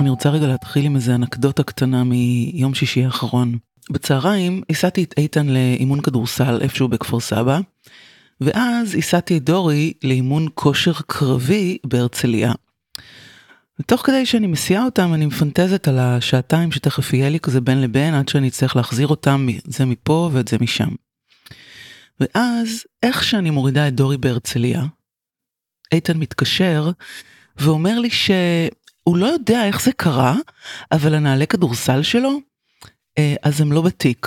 אני רוצה רגע להתחיל עם איזה אנקדוטה קטנה מיום שישי האחרון. בצהריים הסעתי את איתן לאימון כדורסל איפשהו בכפר סבא, ואז הסעתי את דורי לאימון כושר קרבי בהרצליה. ותוך כדי שאני מסיעה אותם אני מפנטזת על השעתיים שתכף יהיה לי כזה בין לבין עד שאני אצטרך להחזיר אותם את זה מפה ואת זה משם. ואז איך שאני מורידה את דורי בהרצליה, איתן מתקשר ואומר לי שהוא לא יודע איך זה קרה, אבל הנעלי כדורסל שלו, אה, אז הם לא בתיק.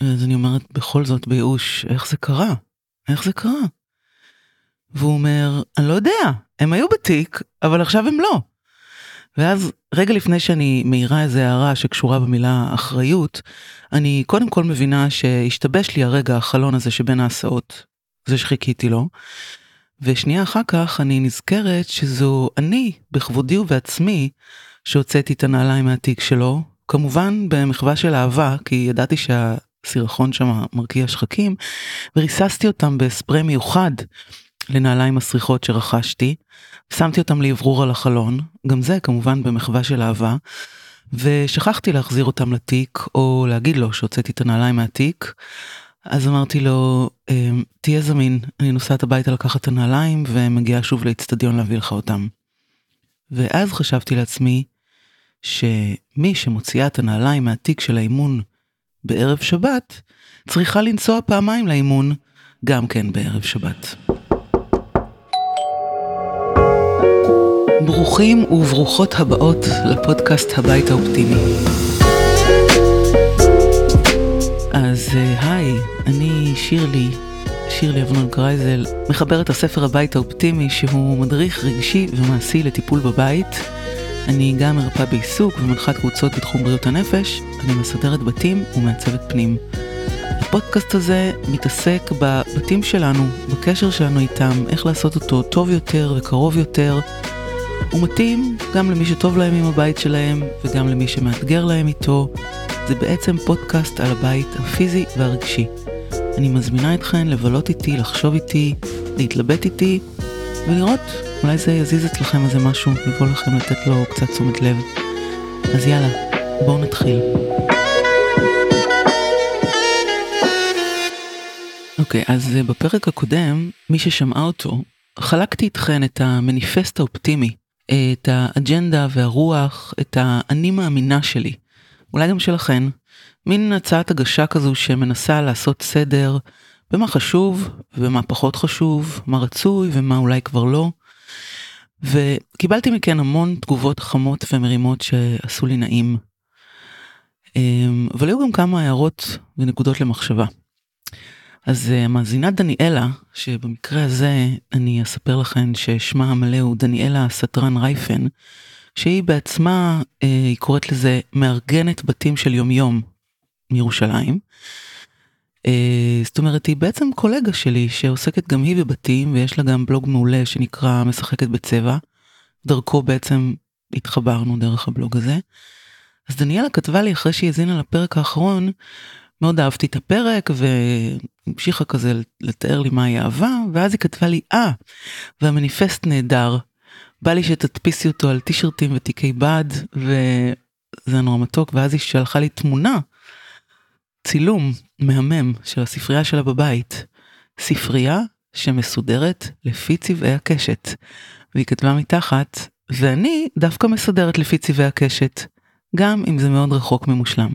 אז אני אומרת בכל זאת בייאוש, איך זה קרה? איך זה קרה? והוא אומר, אני לא יודע, הם היו בתיק, אבל עכשיו הם לא. ואז רגע לפני שאני מעירה איזה הערה שקשורה במילה אחריות, אני קודם כל מבינה שהשתבש לי הרגע החלון הזה שבין ההסעות, זה שחיכיתי לו. ושנייה אחר כך אני נזכרת שזו אני, בכבודי ובעצמי, שהוצאתי את הנעליים מהתיק שלו, כמובן במחווה של אהבה, כי ידעתי שהסירחון שם מרקיע שחקים, וריססתי אותם בספרי מיוחד לנעליים מסריחות שרכשתי, שמתי אותם לאוורור על החלון, גם זה כמובן במחווה של אהבה, ושכחתי להחזיר אותם לתיק, או להגיד לו שהוצאתי את הנעליים מהתיק. אז אמרתי לו, אמ, תהיה זמין, אני נוסעת הביתה לקחת את הנעליים ומגיעה שוב לאצטדיון להביא לך אותם. ואז חשבתי לעצמי, שמי שמוציאה את הנעליים מהתיק של האימון בערב שבת, צריכה לנסוע פעמיים לאימון, גם כן בערב שבת. ברוכים וברוכות הבאות לפודקאסט הבית האופטימי. אז היי, אני שירלי, שירלי אבנון קרייזל, מחברת הספר הבית האופטימי שהוא מדריך רגשי ומעשי לטיפול בבית. אני גם מרפאה בעיסוק ומנחת קבוצות בתחום בריאות הנפש, אני מסדרת בתים ומעצבת פנים. הפודקאסט הזה מתעסק בבתים שלנו, בקשר שלנו איתם, איך לעשות אותו טוב יותר וקרוב יותר. הוא מתאים גם למי שטוב להם עם הבית שלהם וגם למי שמאתגר להם איתו. זה בעצם פודקאסט על הבית הפיזי והרגשי. אני מזמינה אתכן לבלות איתי, לחשוב איתי, להתלבט איתי ולראות, אולי זה יזיז אצלכם איזה משהו, יבוא לכם לתת לו קצת תשומת לב. אז יאללה, בואו נתחיל. אוקיי, okay, אז בפרק הקודם, מי ששמעה אותו, חלקתי איתכן את המניפסט האופטימי את האג'נדה והרוח, את האני מאמינה שלי, אולי גם שלכן, מין הצעת הגשה כזו שמנסה לעשות סדר במה חשוב ובמה פחות חשוב, מה רצוי ומה אולי כבר לא. וקיבלתי מכן המון תגובות חמות ומרימות שעשו לי נעים. אמ, אבל היו גם כמה הערות ונקודות למחשבה. אז אה, מאזינת דניאלה, שבמקרה הזה אני אספר לכם ששמה המלא הוא דניאלה סטרן רייפן, שהיא בעצמה, אה, היא קוראת לזה מארגנת בתים של יומיום מירושלים. אה, זאת אומרת, היא בעצם קולגה שלי שעוסקת גם היא בבתים, ויש לה גם בלוג מעולה שנקרא משחקת בצבע. דרכו בעצם התחברנו דרך הבלוג הזה. אז דניאלה כתבה לי אחרי שהיא האזינה לפרק האחרון, מאוד אהבתי את הפרק והמשיכה כזה לתאר לי מהי אהבה ואז היא כתבה לי אה והמניפסט נהדר. בא לי שתדפיסי אותו על טישרטים ותיקי בד וזה נורא מתוק ואז היא שלחה לי תמונה. צילום מהמם של הספרייה שלה בבית. ספרייה שמסודרת לפי צבעי הקשת. והיא כתבה מתחת ואני דווקא מסודרת לפי צבעי הקשת. גם אם זה מאוד רחוק ממושלם.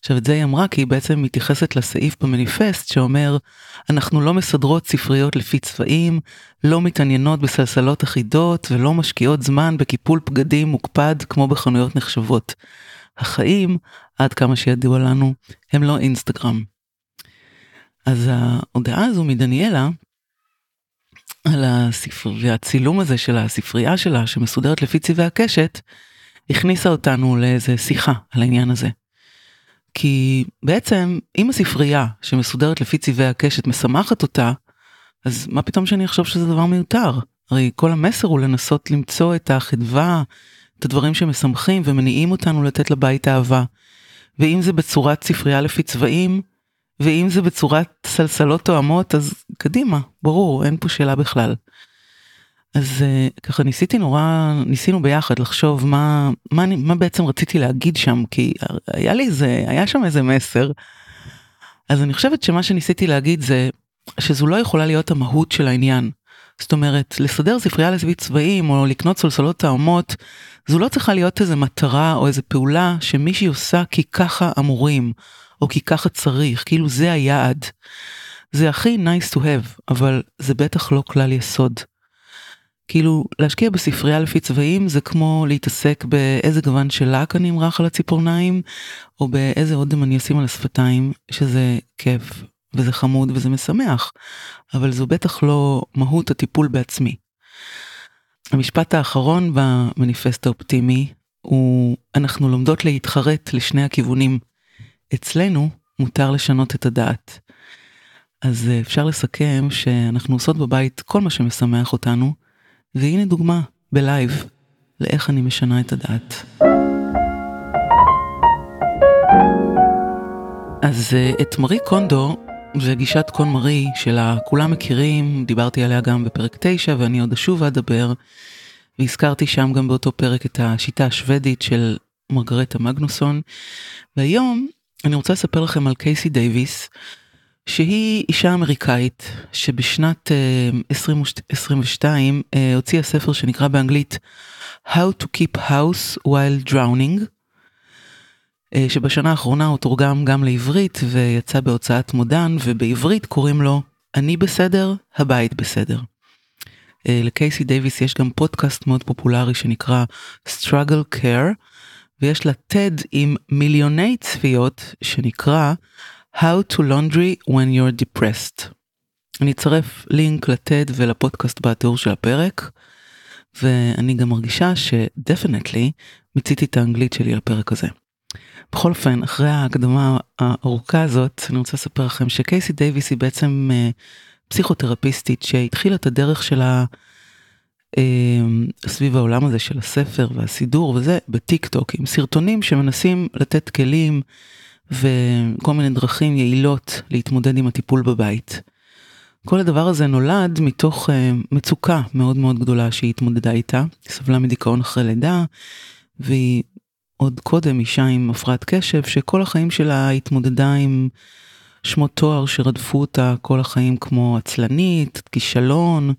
עכשיו את זה היא אמרה כי היא בעצם מתייחסת לסעיף במניפסט שאומר אנחנו לא מסדרות ספריות לפי צבעים, לא מתעניינות בסלסלות אחידות ולא משקיעות זמן בקיפול בגדים מוקפד כמו בחנויות נחשבות. החיים, עד כמה שידוע לנו, הם לא אינסטגרם. אז ההודעה הזו מדניאלה על הספר והצילום הזה של הספרייה שלה שמסודרת לפי צבעי הקשת, הכניסה אותנו לאיזה שיחה על העניין הזה. כי בעצם אם הספרייה שמסודרת לפי צבעי הקשת משמחת אותה, אז מה פתאום שאני אחשוב שזה דבר מיותר? הרי כל המסר הוא לנסות למצוא את החדווה, את הדברים שמשמחים ומניעים אותנו לתת לבית אהבה. ואם זה בצורת ספרייה לפי צבעים, ואם זה בצורת סלסלות תואמות, אז קדימה, ברור, אין פה שאלה בכלל. אז ככה ניסיתי נורא, ניסינו ביחד לחשוב מה, מה, מה בעצם רציתי להגיד שם, כי היה לי איזה, היה שם איזה מסר. אז אני חושבת שמה שניסיתי להגיד זה שזו לא יכולה להיות המהות של העניין. זאת אומרת, לסדר ספרייה לסביב צבעים או לקנות סולסלות טעמות, זו לא צריכה להיות איזה מטרה או איזה פעולה שמישהי עושה כי ככה אמורים, או כי ככה צריך, כאילו זה היעד. זה הכי nice to have, אבל זה בטח לא כלל יסוד. כאילו, להשקיע בספרייה לפי צבעים זה כמו להתעסק באיזה גוון של לק אני אמרח על הציפורניים, או באיזה אודם אני אשים על השפתיים, שזה כיף, וזה חמוד וזה משמח, אבל זו בטח לא מהות הטיפול בעצמי. המשפט האחרון במניפסט האופטימי הוא, אנחנו לומדות להתחרט לשני הכיוונים. אצלנו מותר לשנות את הדעת. אז אה, אפשר לסכם שאנחנו עושות בבית כל מה שמשמח אותנו, והנה דוגמה בלייב לאיך אני משנה את הדעת. אז אה, את מרי קונדו וגישת קון מרי שלה כולם מכירים, דיברתי עליה גם בפרק 9 ואני עוד אשוב ואדבר. והזכרתי שם גם באותו פרק את השיטה השוודית של מרגרטה מגנוסון. והיום אני רוצה לספר לכם על קייסי דייוויס, שהיא אישה אמריקאית שבשנת uh, 2022 uh, הוציאה ספר שנקרא באנגלית How to Keep House While Drowning, uh, שבשנה האחרונה הוא תורגם גם לעברית ויצא בהוצאת מודן, ובעברית קוראים לו אני בסדר, הבית בסדר. לקייסי דייוויס יש גם פודקאסט מאוד פופולרי שנקרא Struggle Care, ויש לה TED עם מיליוני צפיות שנקרא How to Laundry When You're Depressed. אני אצרף לינק לטד ולפודקאסט בתיאור של הפרק, ואני גם מרגישה ש definitely מיציתי את האנגלית שלי לפרק הזה. בכל אופן, אחרי ההקדמה הארוכה הזאת, אני רוצה לספר לכם שקייסי דייוויס היא בעצם אה, פסיכותרפיסטית שהתחילה את הדרך שלה אה, סביב העולם הזה של הסדר והסידור וזה בטיק טוק עם סרטונים שמנסים לתת כלים. וכל מיני דרכים יעילות להתמודד עם הטיפול בבית. כל הדבר הזה נולד מתוך uh, מצוקה מאוד מאוד גדולה שהיא התמודדה איתה, היא סבלה מדיכאון אחרי לידה, והיא עוד קודם אישה עם הפרעת קשב שכל החיים שלה התמודדה עם שמות תואר שרדפו אותה כל החיים כמו עצלנית, כישלון,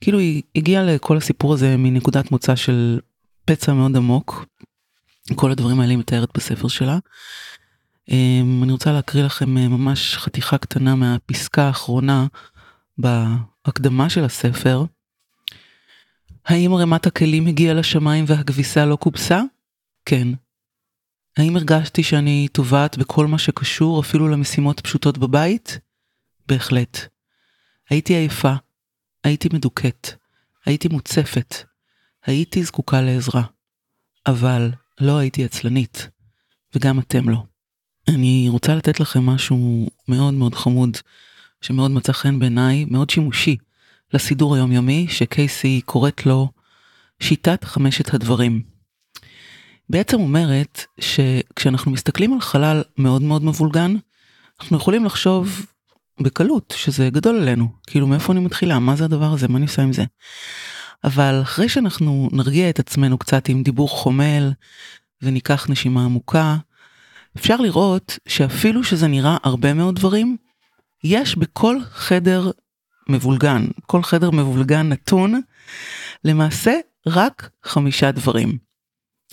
כאילו היא הגיעה לכל הסיפור הזה מנקודת מוצא של פצע מאוד עמוק. כל הדברים האלה היא מתארת בספר שלה. אמ, אני רוצה להקריא לכם אה, ממש חתיכה קטנה מהפסקה האחרונה בהקדמה של הספר. האם ערימת הכלים הגיעה לשמיים והכביסה לא כובסה? כן. האם הרגשתי שאני טובעת בכל מה שקשור אפילו למשימות פשוטות בבית? בהחלט. הייתי עייפה, הייתי מדוכאת, הייתי מוצפת, הייתי זקוקה לעזרה. אבל לא הייתי עצלנית, וגם אתם לא. אני רוצה לתת לכם משהו מאוד מאוד חמוד, שמאוד מצא חן בעיניי, מאוד שימושי, לסידור היומיומי, שקייסי קוראת לו שיטת חמשת הדברים. בעצם אומרת שכשאנחנו מסתכלים על חלל מאוד מאוד מבולגן, אנחנו יכולים לחשוב בקלות שזה גדול עלינו, כאילו מאיפה אני מתחילה, מה זה הדבר הזה, מה אני עושה עם זה. אבל אחרי שאנחנו נרגיע את עצמנו קצת עם דיבור חומל וניקח נשימה עמוקה, אפשר לראות שאפילו שזה נראה הרבה מאוד דברים, יש בכל חדר מבולגן, כל חדר מבולגן נתון, למעשה רק חמישה דברים.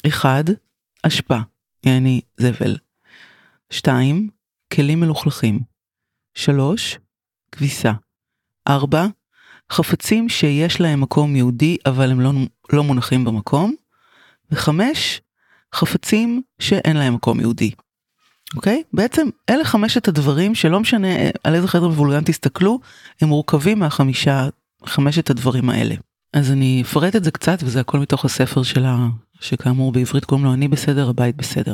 אחד, אשפה, יעני זבל. שתיים, כלים מלוכלכים. שלוש, כביסה. ארבע, חפצים שיש להם מקום יהודי אבל הם לא, לא מונחים במקום. וחמש, חפצים שאין להם מקום יהודי. אוקיי? בעצם אלה חמשת הדברים שלא משנה על איזה חדר מבולגן תסתכלו, הם מורכבים מהחמישה, חמשת הדברים האלה. אז אני אפרט את זה קצת וזה הכל מתוך הספר שלה, שכאמור בעברית קוראים לו אני בסדר, הבית בסדר.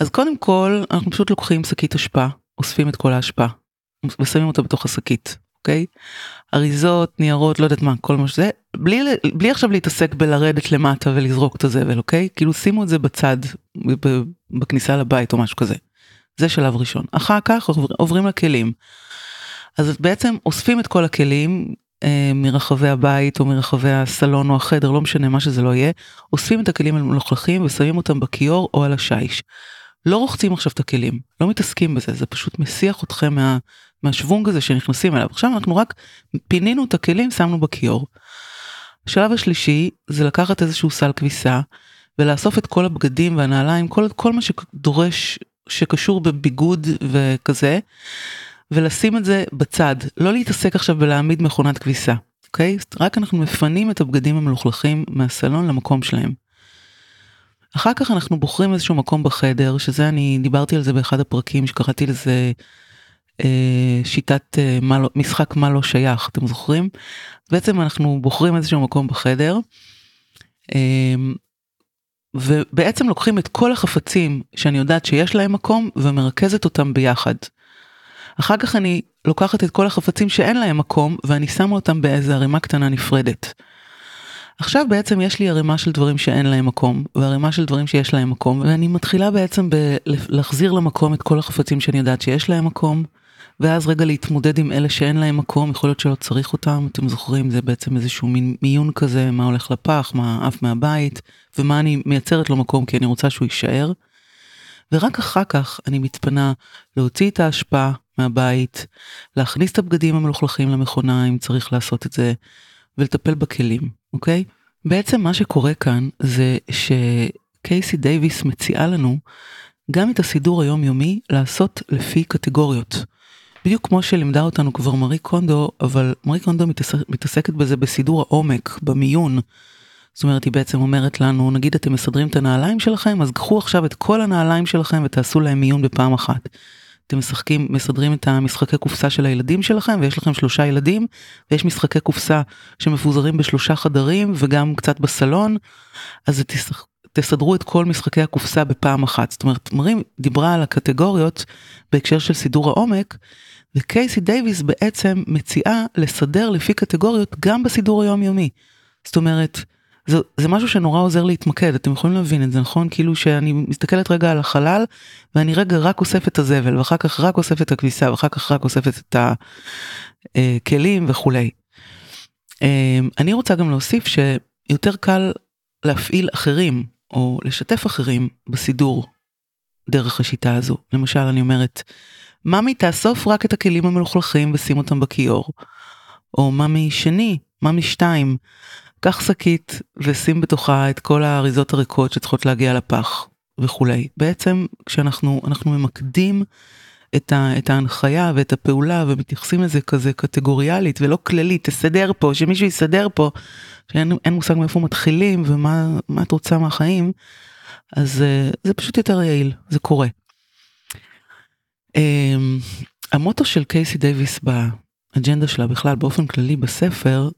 אז קודם כל אנחנו פשוט לוקחים שקית אשפה, אוספים את כל האשפה ושמים אותה בתוך השקית, אוקיי? אריזות, ניירות, לא יודעת מה, כל מה שזה, בלי, בלי עכשיו להתעסק בלרדת למטה ולזרוק את הזבל, אוקיי? כאילו שימו את זה בצד, בכניסה לבית או משהו כזה. זה שלב ראשון. אחר כך עוברים לכלים. אז בעצם אוספים את כל הכלים, אה, מרחבי הבית או מרחבי הסלון או החדר, לא משנה מה שזה לא יהיה, אוספים את הכלים המלוכלכים ושמים אותם בכיור או על השיש. לא רוחצים עכשיו את הכלים, לא מתעסקים בזה, זה פשוט מסיח אתכם מה, מהשוונג הזה שנכנסים אליו. עכשיו אנחנו רק פינינו את הכלים, שמנו בכיור. השלב השלישי זה לקחת איזשהו סל כביסה ולאסוף את כל הבגדים והנעליים, כל, כל מה שדורש, שקשור בביגוד וכזה, ולשים את זה בצד, לא להתעסק עכשיו בלהעמיד מכונת כביסה, אוקיי? רק אנחנו מפנים את הבגדים המלוכלכים מהסלון למקום שלהם. אחר כך אנחנו בוחרים איזשהו מקום בחדר, שזה אני דיברתי על זה באחד הפרקים שקראתי לזה אה, שיטת אה, מה לא, משחק מה לא שייך, אתם זוכרים? בעצם אנחנו בוחרים איזשהו מקום בחדר, אה, ובעצם לוקחים את כל החפצים שאני יודעת שיש להם מקום ומרכזת אותם ביחד. אחר כך אני לוקחת את כל החפצים שאין להם מקום ואני שמה אותם באיזה ערימה קטנה נפרדת. עכשיו בעצם יש לי ערימה של דברים שאין להם מקום וערימה של דברים שיש להם מקום ואני מתחילה בעצם להחזיר למקום את כל החפצים שאני יודעת שיש להם מקום ואז רגע להתמודד עם אלה שאין להם מקום יכול להיות שלא צריך אותם אתם זוכרים זה בעצם איזשהו מין מיון כזה מה הולך לפח מה עף מהבית ומה אני מייצרת לו מקום כי אני רוצה שהוא יישאר. ורק אחר כך אני מתפנה להוציא את ההשפעה מהבית, להכניס את הבגדים המלוכלכים למכונה אם צריך לעשות את זה, ולטפל בכלים, אוקיי? בעצם מה שקורה כאן זה שקייסי דייוויס מציעה לנו גם את הסידור היומיומי לעשות לפי קטגוריות. בדיוק כמו שלימדה אותנו כבר מארי קונדו, אבל מארי קונדו מתעסק, מתעסקת בזה בסידור העומק, במיון. זאת אומרת, היא בעצם אומרת לנו, נגיד אתם מסדרים את הנעליים שלכם, אז קחו עכשיו את כל הנעליים שלכם ותעשו להם מיון בפעם אחת. אתם משחקים, מסדרים את המשחקי קופסה של הילדים שלכם, ויש לכם שלושה ילדים, ויש משחקי קופסה שמפוזרים בשלושה חדרים וגם קצת בסלון, אז תסדרו את כל משחקי הקופסה בפעם אחת. זאת אומרת, מרים דיברה על הקטגוריות בהקשר של סידור העומק, וקייסי דייוויס בעצם מציעה לסדר לפי קטגוריות גם בסידור היומיומי. זאת אומרת, זה, זה משהו שנורא עוזר להתמקד, אתם יכולים להבין את זה, נכון? כאילו שאני מסתכלת רגע על החלל, ואני רגע רק אוספת את הזבל, ואחר כך רק אוספת את הכביסה, ואחר כך רק אוספת את הכלים וכולי. אמ, אני רוצה גם להוסיף שיותר קל להפעיל אחרים, או לשתף אחרים בסידור דרך השיטה הזו. למשל, אני אומרת, ממי תאסוף רק את הכלים המלוכלכים ושים אותם בכיור. או ממי שני, ממי שתיים, קח שקית ושים בתוכה את כל האריזות הריקות שצריכות להגיע לפח וכולי. בעצם כשאנחנו אנחנו ממקדים את, ה, את ההנחיה ואת הפעולה ומתייחסים לזה כזה קטגוריאלית ולא כללית, תסדר פה, שמישהו יסדר פה, שאין מושג מאיפה מתחילים ומה את רוצה מהחיים, אז uh, זה פשוט יותר יעיל, זה קורה. Um, המוטו של קייסי דייוויס באג'נדה שלה בכלל באופן כללי בספר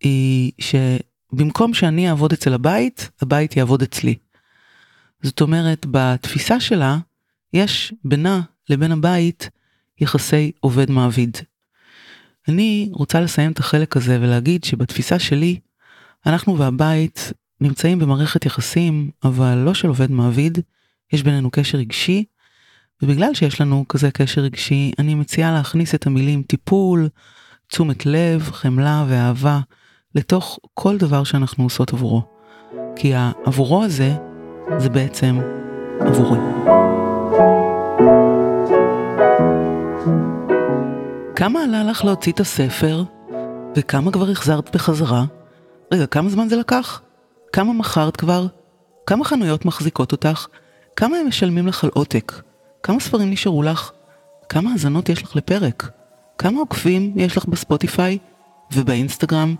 היא שבמקום שאני אעבוד אצל הבית, הבית יעבוד אצלי. זאת אומרת, בתפיסה שלה, יש בינה לבין הבית יחסי עובד מעביד. אני רוצה לסיים את החלק הזה ולהגיד שבתפיסה שלי, אנחנו והבית נמצאים במערכת יחסים, אבל לא של עובד מעביד, יש בינינו קשר רגשי, ובגלל שיש לנו כזה קשר רגשי, אני מציעה להכניס את המילים טיפול, תשומת לב, חמלה ואהבה לתוך כל דבר שאנחנו עושות עבורו. כי העבורו הזה זה בעצם עבורי. כמה עלה לך להוציא את הספר? וכמה כבר החזרת בחזרה? רגע, כמה זמן זה לקח? כמה מכרת כבר? כמה חנויות מחזיקות אותך? כמה הם משלמים לך על עותק? כמה ספרים נשארו לך? כמה האזנות יש לך לפרק? כמה עוקבים יש לך בספוטיפיי ובאינסטגרם?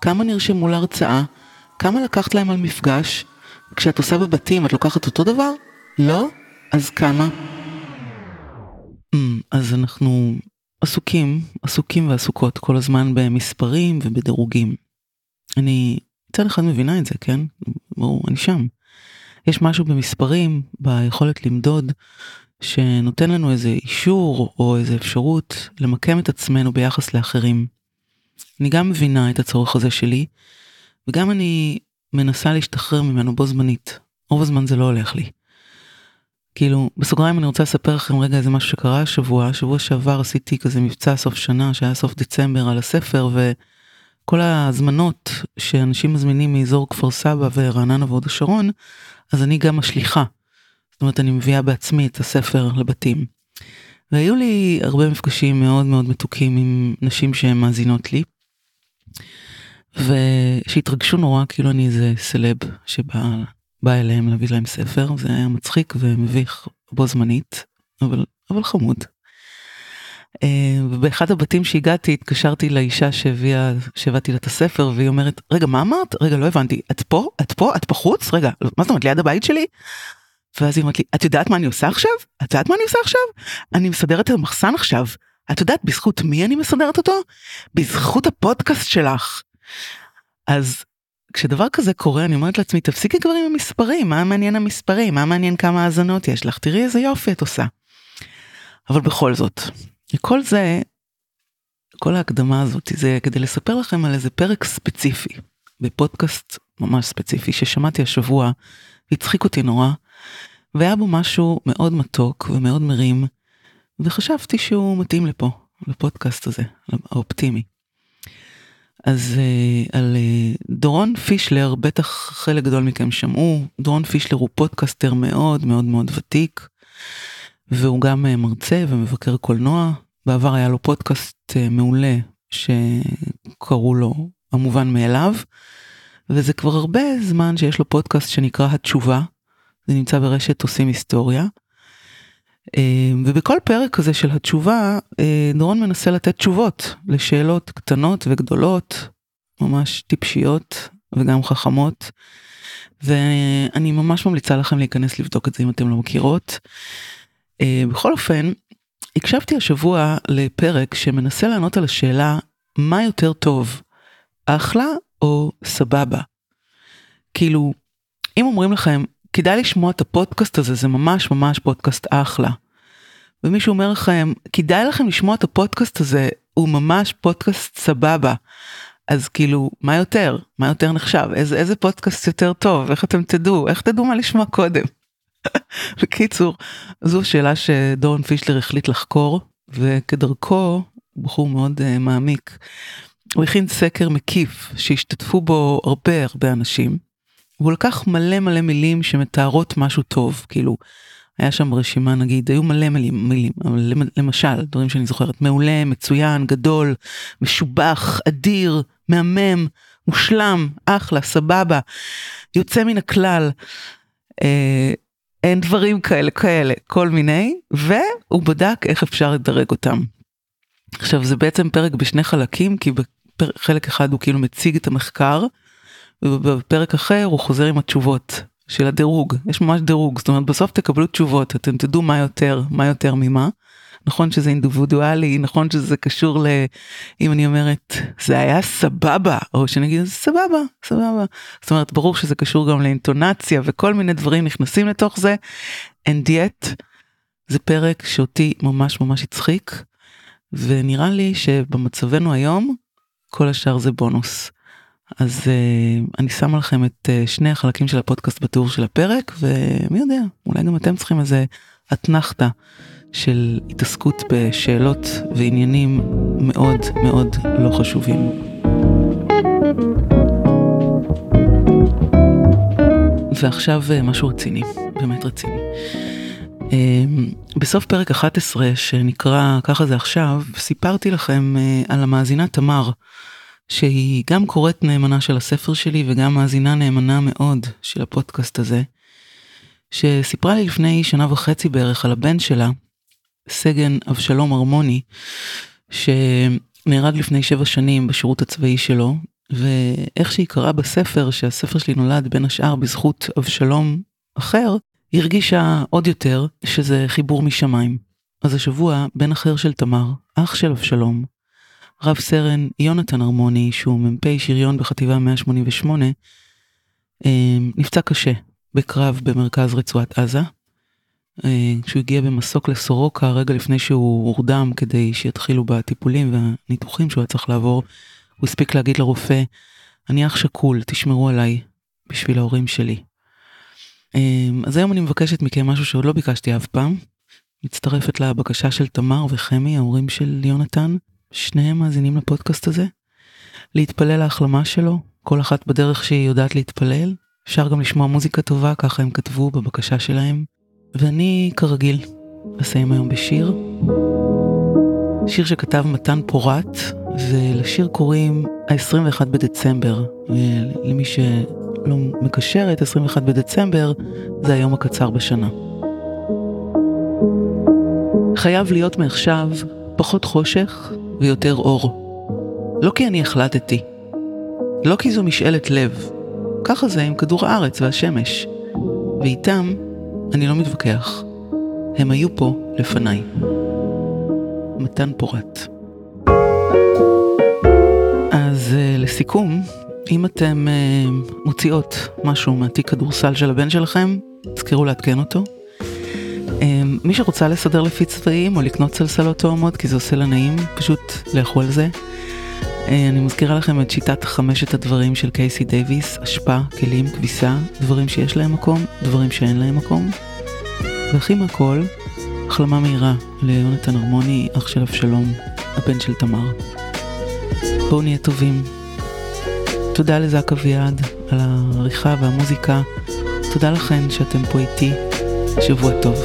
כמה נרשמו להרצאה? כמה לקחת להם על מפגש? כשאת עושה בבתים את לוקחת אותו דבר? לא? אז כמה? Mm, אז אנחנו עסוקים, עסוקים ועסוקות כל הזמן במספרים ובדירוגים. אני מצד אחד מבינה את זה, כן? ברור, אני שם. יש משהו במספרים, ביכולת למדוד, שנותן לנו איזה אישור או איזה אפשרות למקם את עצמנו ביחס לאחרים. אני גם מבינה את הצורך הזה שלי, וגם אני מנסה להשתחרר ממנו בו זמנית. רוב הזמן זה לא הולך לי. כאילו, בסוגריים אני רוצה לספר לכם רגע איזה משהו שקרה השבוע. שבוע שעבר עשיתי כזה מבצע סוף שנה שהיה סוף דצמבר על הספר, כל ההזמנות שאנשים מזמינים מאזור כפר סבא ורעננה והוד השרון, אז אני גם השליחה. זאת אומרת, אני מביאה בעצמי את הספר לבתים. והיו לי הרבה מפגשים מאוד מאוד מתוקים עם נשים שהן מאזינות לי. ושהתרגשו נורא כאילו אני איזה סלב שבא אליהם להביא להם ספר, זה היה מצחיק ומביך בו זמנית, אבל, אבל חמוד. אה, ובאחד הבתים שהגעתי התקשרתי לאישה שהביאה, שהבאתי לה את הספר והיא אומרת רגע מה אמרת? רגע לא הבנתי את פה? את פה? את בחוץ? רגע מה זאת אומרת ליד הבית שלי? ואז היא אומרת לי את יודעת מה אני עושה עכשיו? את יודעת מה אני עושה עכשיו? אני מסדרת את המחסן עכשיו. את יודעת בזכות מי אני מסדרת אותו? בזכות הפודקאסט שלך. אז כשדבר כזה קורה אני אומרת לעצמי תפסיקי כבר עם המספרים מה מעניין המספרים מה מעניין כמה האזנות יש לך תראי איזה יופי את עושה. אבל בכל זאת כל זה כל ההקדמה הזאת זה כדי לספר לכם על איזה פרק ספציפי בפודקאסט ממש ספציפי ששמעתי השבוע הצחיק אותי נורא והיה בו משהו מאוד מתוק ומאוד מרים וחשבתי שהוא מתאים לפה לפודקאסט הזה האופטימי. אז uh, על uh, דורון פישלר בטח חלק גדול מכם שמעו דורון פישלר הוא פודקאסטר מאוד מאוד מאוד ותיק והוא גם uh, מרצה ומבקר קולנוע בעבר היה לו פודקאסט מעולה שקראו לו המובן מאליו וזה כבר הרבה זמן שיש לו פודקאסט שנקרא התשובה זה נמצא ברשת עושים היסטוריה. אמ, ובכל פרק כזה של התשובה, אה, דורון מנסה לתת תשובות לשאלות קטנות וגדולות, ממש טיפשיות וגם חכמות. ואני ממש ממליצה לכם להיכנס לבדוק את זה אם אתם לא מכירות. אה, בכל אופן, הקשבתי השבוע לפרק שמנסה לענות על השאלה מה יותר טוב, אחלה או סבבה. כאילו, אם אומרים לכם כדאי לשמוע את הפודקאסט הזה, זה ממש ממש פודקאסט אחלה. ומישהו אומר לכם, כדאי לכם לשמוע את הפודקאסט הזה, הוא ממש פודקאסט סבבה. אז כאילו, מה יותר? מה יותר נחשב? איזה, איזה פודקאסט יותר טוב? איך אתם תדעו? איך תדעו מה לשמוע קודם? בקיצור, זו שאלה שדורון פישלר החליט לחקור, וכדרכו, בחור מאוד uh, מעמיק, הוא הכין סקר מקיף שהשתתפו בו הרבה הרבה אנשים. והוא לקח מלא מלא מילים שמתארות משהו טוב, כאילו, היה שם רשימה נגיד, היו מלא מילים, מילים, אבל למשל, דברים שאני זוכרת, מעולה, מצוין, גדול, משובח, אדיר, מהמם, מושלם, אחלה, סבבה, יוצא מן הכלל. אה, אין דברים כאלה, כאלה, כל מיני, והוא בדק איך אפשר לדרג אותם. עכשיו זה בעצם פרק בשני חלקים, כי בחלק אחד הוא כאילו מציג את המחקר, ובפרק אחר הוא חוזר עם התשובות של הדירוג, יש ממש דירוג, זאת אומרת בסוף תקבלו תשובות, אתם תדעו מה יותר, מה יותר ממה. נכון שזה אינדיבידואלי, נכון שזה קשור ל... אם אני אומרת, זה היה סבבה, או שאני אגיד, סבבה, סבבה. זאת אומרת, ברור שזה קשור גם לאינטונציה וכל מיני דברים נכנסים לתוך זה. And yet, זה פרק שאותי ממש ממש הצחיק, ונראה לי שבמצבנו היום, כל השאר זה בונוס. אז uh, אני שמה לכם את uh, שני החלקים של הפודקאסט בתיאור של הפרק ומי יודע אולי גם אתם צריכים איזה אתנחתא של התעסקות בשאלות ועניינים מאוד מאוד לא חשובים. ועכשיו uh, משהו רציני, באמת רציני. Uh, בסוף פרק 11 שנקרא ככה זה עכשיו סיפרתי לכם uh, על המאזינה תמר. שהיא גם קוראת נאמנה של הספר שלי וגם מאזינה נאמנה מאוד של הפודקאסט הזה, שסיפרה לי לפני שנה וחצי בערך על הבן שלה, סגן אבשלום הרמוני, שנהרג לפני שבע שנים בשירות הצבאי שלו, ואיך שהיא קראה בספר, שהספר שלי נולד בין השאר בזכות אבשלום אחר, היא הרגישה עוד יותר שזה חיבור משמיים. אז השבוע בן אחר של תמר, אח של אבשלום, רב סרן יונתן הרמוני, שהוא מ"פ שריון בחטיבה 188, אמ, נפצע קשה בקרב במרכז רצועת עזה. אה, כשהוא הגיע במסוק לסורוקה רגע לפני שהוא הורדם כדי שיתחילו בטיפולים והניתוחים שהוא היה צריך לעבור, הוא הספיק להגיד לרופא, אני אח שכול, תשמרו עליי בשביל ההורים שלי. אמ, אז היום אני מבקשת מכם משהו שעוד לא ביקשתי אף פעם. מצטרפת לבקשה של תמר וחמי, ההורים של יונתן, שניהם מאזינים לפודקאסט הזה. להתפלל להחלמה שלו, כל אחת בדרך שהיא יודעת להתפלל. אפשר גם לשמוע מוזיקה טובה, ככה הם כתבו בבקשה שלהם. ואני, כרגיל, אסיים היום בשיר. שיר שכתב מתן פורת, ולשיר קוראים ה-21 בדצמבר. למי שלא מקשר את 21 בדצמבר, זה היום הקצר בשנה. חייב להיות מעכשיו פחות חושך ויותר אור. לא כי אני החלטתי, לא כי זו משאלת לב, ככה זה עם כדור הארץ והשמש, ואיתם אני לא מתווכח. הם היו פה לפניי. מתן פורט. אז uh, לסיכום, אם אתם uh, מוציאות משהו מהתיק כדורסל של הבן שלכם, תזכרו לעדכן אותו. Um, מי שרוצה לסדר לפי צבעים או לקנות סלסלות תואמות, כי זה עושה לה נעים, פשוט לכו על זה. Uh, אני מזכירה לכם את שיטת חמשת הדברים של קייסי דייוויס, אשפה, כלים, כביסה, דברים שיש להם מקום, דברים שאין להם מקום. והכי מהכל, החלמה מהירה ליונתן הרמוני, אח של אבשלום, הבן של תמר. בואו נהיה טובים. תודה לזק אביעד על העריכה והמוזיקה. תודה לכן שאתם פה איתי. שבוע טוב.